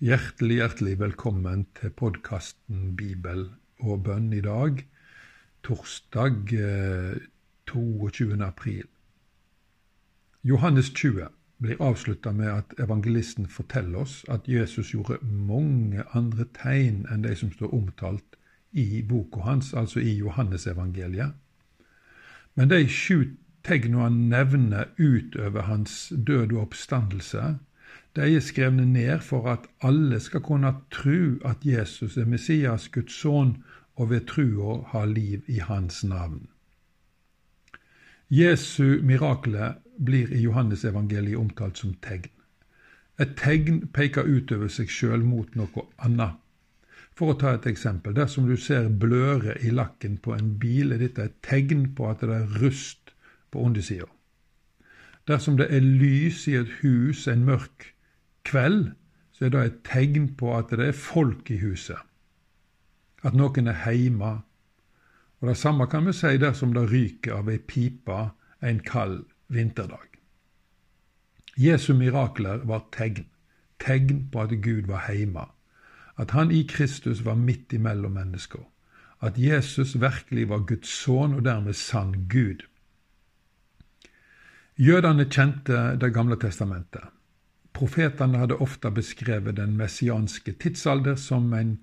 Hjertelig, hjertelig velkommen til podkasten Bibel og bønn i dag, torsdag 22. Eh, april. Johannes 20 blir avslutta med at evangelisten forteller oss at Jesus gjorde mange andre tegn enn de som står omtalt i boka hans, altså i Johannesevangeliet. Men de sju tegnene han nevner utover hans død og oppstandelse, de er skrevne ned for at alle skal kunne tru at Jesus er Messias, Guds sønn, og ved trua ha liv i hans navn. Jesu mirakler blir i Johannesevangeliet omtalt som tegn. Et tegn peker utover seg sjøl mot noe annet. For å ta et eksempel. Dersom du ser bløre i lakken på en bil, er dette et tegn på at det er rust på undersida. Dersom det er lys i et hus en mørk kveld, så er det et tegn på at det er folk i huset. At noen er heime. Og Det samme kan vi si dersom det ryker av ei pipe en kald vinterdag. Jesu mirakler var tegn, tegn på at Gud var heime, at han i Kristus var midt imellom mennesker, at Jesus virkelig var Guds sønn og dermed sann Gud. Jødene kjente Det gamle testamentet. Profetene hadde ofte beskrevet den messianske tidsalder som en,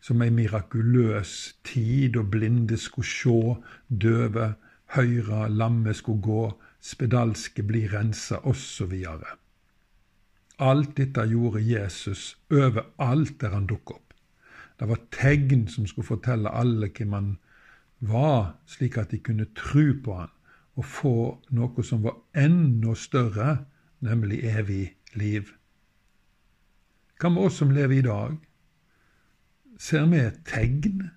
som en mirakuløs tid, og blinde skulle sjå, døve høyre, lamme skulle gå, spedalske bli rensa, osv. Alt dette gjorde Jesus overalt der han dukket opp. Det var tegn som skulle fortelle alle hvem han var, slik at de kunne tro på han og få noe som var enda større, nemlig evig liv. Hva med oss som lever i dag? Ser vi tegn?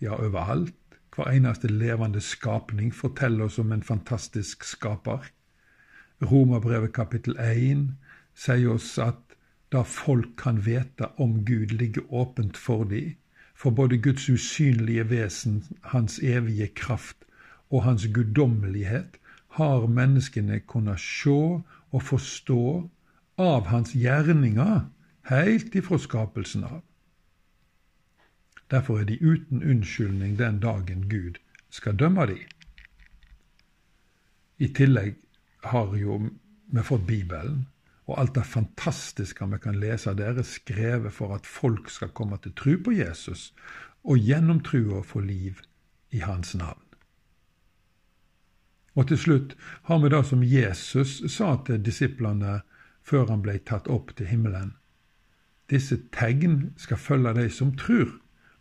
Ja, overalt. Hver eneste levende skapning forteller oss om en fantastisk skaper. Romerbrevet kapittel 1 sier oss at da folk kan vite om Gud, ligger åpent for dem. For både Guds usynlige vesen, Hans evige kraft og Hans guddommelighet har menneskene kunnet se og forstå av hans gjerninger heilt ifra skapelsen av. Derfor er de uten unnskyldning den dagen Gud skal dømme de. I tillegg har jo vi fått Bibelen, og alt det fantastiske vi kan lese der, er skrevet for at folk skal komme til tro på Jesus, og gjennom trua få liv i hans navn. Og til slutt har vi det som Jesus sa til disiplene før han ble tatt opp til himmelen. Disse tegn skal følge de som tror.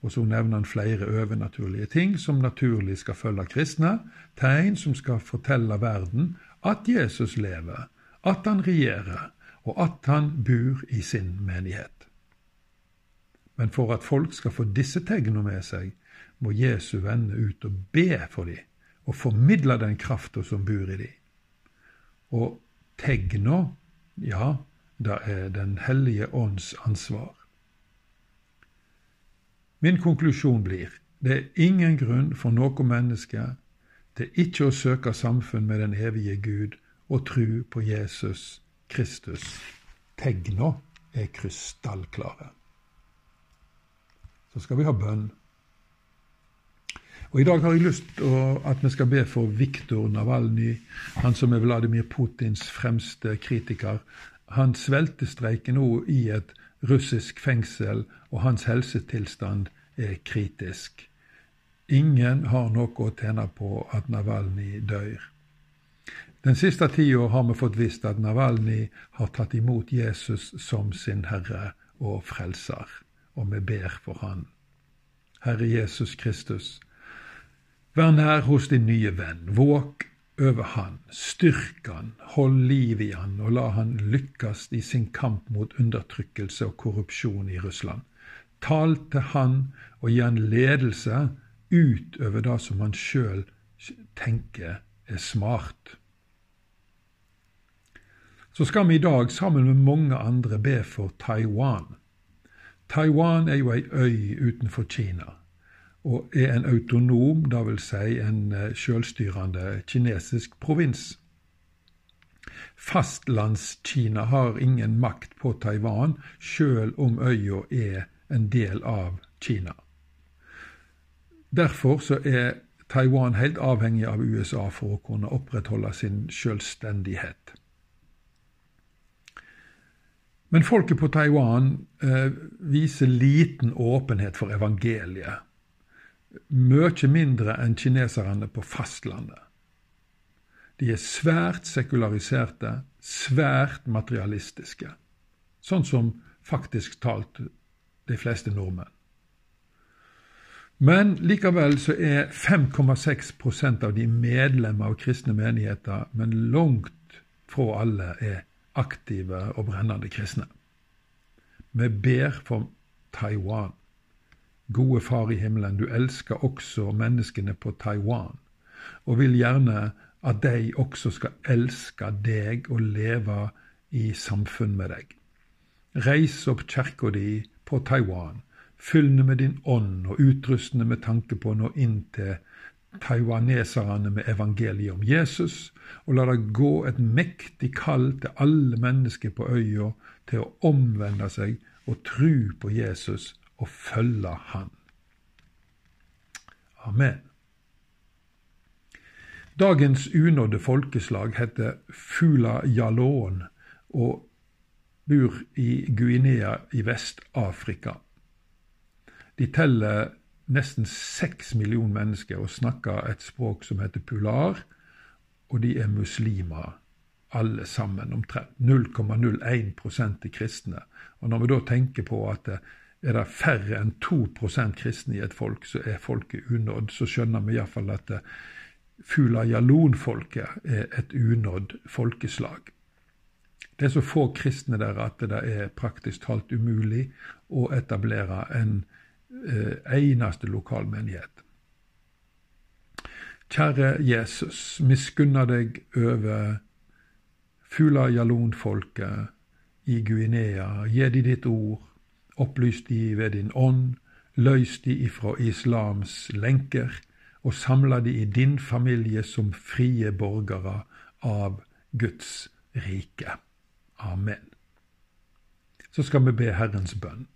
Og så nevner han flere overnaturlige ting som naturlig skal følge kristne. Tegn som skal fortelle verden at Jesus lever, at han regjerer, og at han bor i sin menighet. Men for at folk skal få disse tegnene med seg, må Jesu vende ut og be for dem, og formidle den krafta som bor i dem. Og tegna ja, det er Den hellige ånds ansvar. Min konklusjon blir det er ingen grunn for noe menneske til ikke å søke samfunn med den evige Gud og tru på Jesus Kristus. Tegna er krystallklare. Så skal vi ha bønn. Og I dag har jeg lyst til at vi skal be for Viktor Navalny, han som er Vladimir Putins fremste kritiker. Han sveltestreiker nå i et russisk fengsel, og hans helsetilstand er kritisk. Ingen har noe å tjene på at Navalny dør. Den siste tida har vi fått visst at Navalny har tatt imot Jesus som sin Herre og Frelser, og vi ber for han. Herre Jesus Kristus, Vær nær hos din nye venn, våk over han, styrk han, hold liv i han, og la han lykkes i sin kamp mot undertrykkelse og korrupsjon i Russland. Tal til han og gi han ledelse utover det som han sjøl tenker er smart. Så skal vi i dag sammen med mange andre be for Taiwan. Taiwan er jo ei øy utenfor Kina og er en autonom, dvs. Si en eh, selvstyrende kinesisk provins. Fastlandskina har ingen makt på Taiwan, sjøl om øya er en del av Kina. Derfor er Taiwan helt avhengig av USA for å kunne opprettholde sin selvstendighet. Men folket på Taiwan eh, viser liten åpenhet for evangeliet. Mye mindre enn kineserne på fastlandet. De er svært sekulariserte, svært materialistiske. Sånn som faktisk talt de fleste nordmenn. Men likevel så er 5,6% av de medlemmer av kristne menigheter, men langt fra alle er aktive og brennende kristne. Vi ber for Taiwan. Gode Far i himmelen, du elsker også menneskene på Taiwan, og vil gjerne at de også skal elske deg og leve i samfunn med deg. Reis opp kirka di på Taiwan, fyllende med din ånd og utrustende med tanke på å nå inn til taiwaneserne med evangeliet om Jesus, og la det gå et mektig kall til alle mennesker på øya til å omvende seg og tru på Jesus og følge Han. Amen. Dagens unådde folkeslag heter Fula Jalon og bor i Guinea i Vest-Afrika. De teller nesten seks millioner mennesker og snakker et språk som heter pular, og de er muslimer alle sammen, omtrent 0,01 er kristne. Og Når vi da tenker på at det er det færre enn 2 kristne i et folk, så er folket unådd, så skjønner vi iallfall at Fula-jalon-folket er et unådd folkeslag. Det er så få kristne der at det er praktisk talt umulig å etablere en eh, eneste lokalmenighet. Kjære Jesus, miskunna deg over Fula-jalon-folket i Guinea. Gi de ditt ord, opplys de ved din ånd, løs de ifra islams lenker og samle de i din familie som frie borgere av Guds rike. Amen. Så skal vi be Herrens bønn.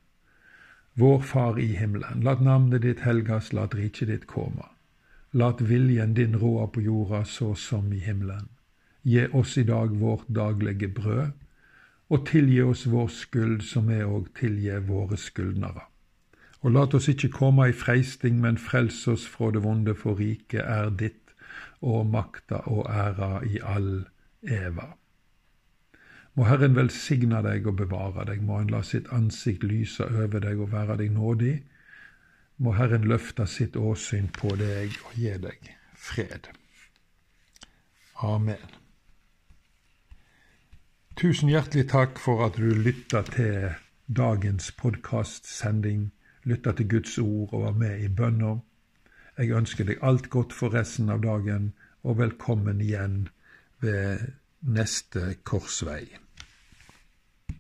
Vår Far i himmelen. Lat navnet ditt helgas, lat riket ditt komme. Lat viljen din råde på jorda så som i himmelen. Gi oss i dag vårt daglige brød, og tilgi oss vår skyld som vi òg tilgir våre skyldnere. Og lat oss ikke komme i freisting, men frels oss fra det vonde, for riket er ditt, og makta og æra i all eva. Må Herren velsigne deg og bevare deg, må Han la sitt ansikt lyse over deg og være deg nådig. Må Herren løfte sitt åsyn på deg og gi deg fred. Amen. Tusen hjertelig takk for at du lytta til dagens podkastsending lytta til Guds ord og var med i bønner. Jeg ønsker deg alt godt for resten av dagen, og velkommen igjen ved neste korsvei.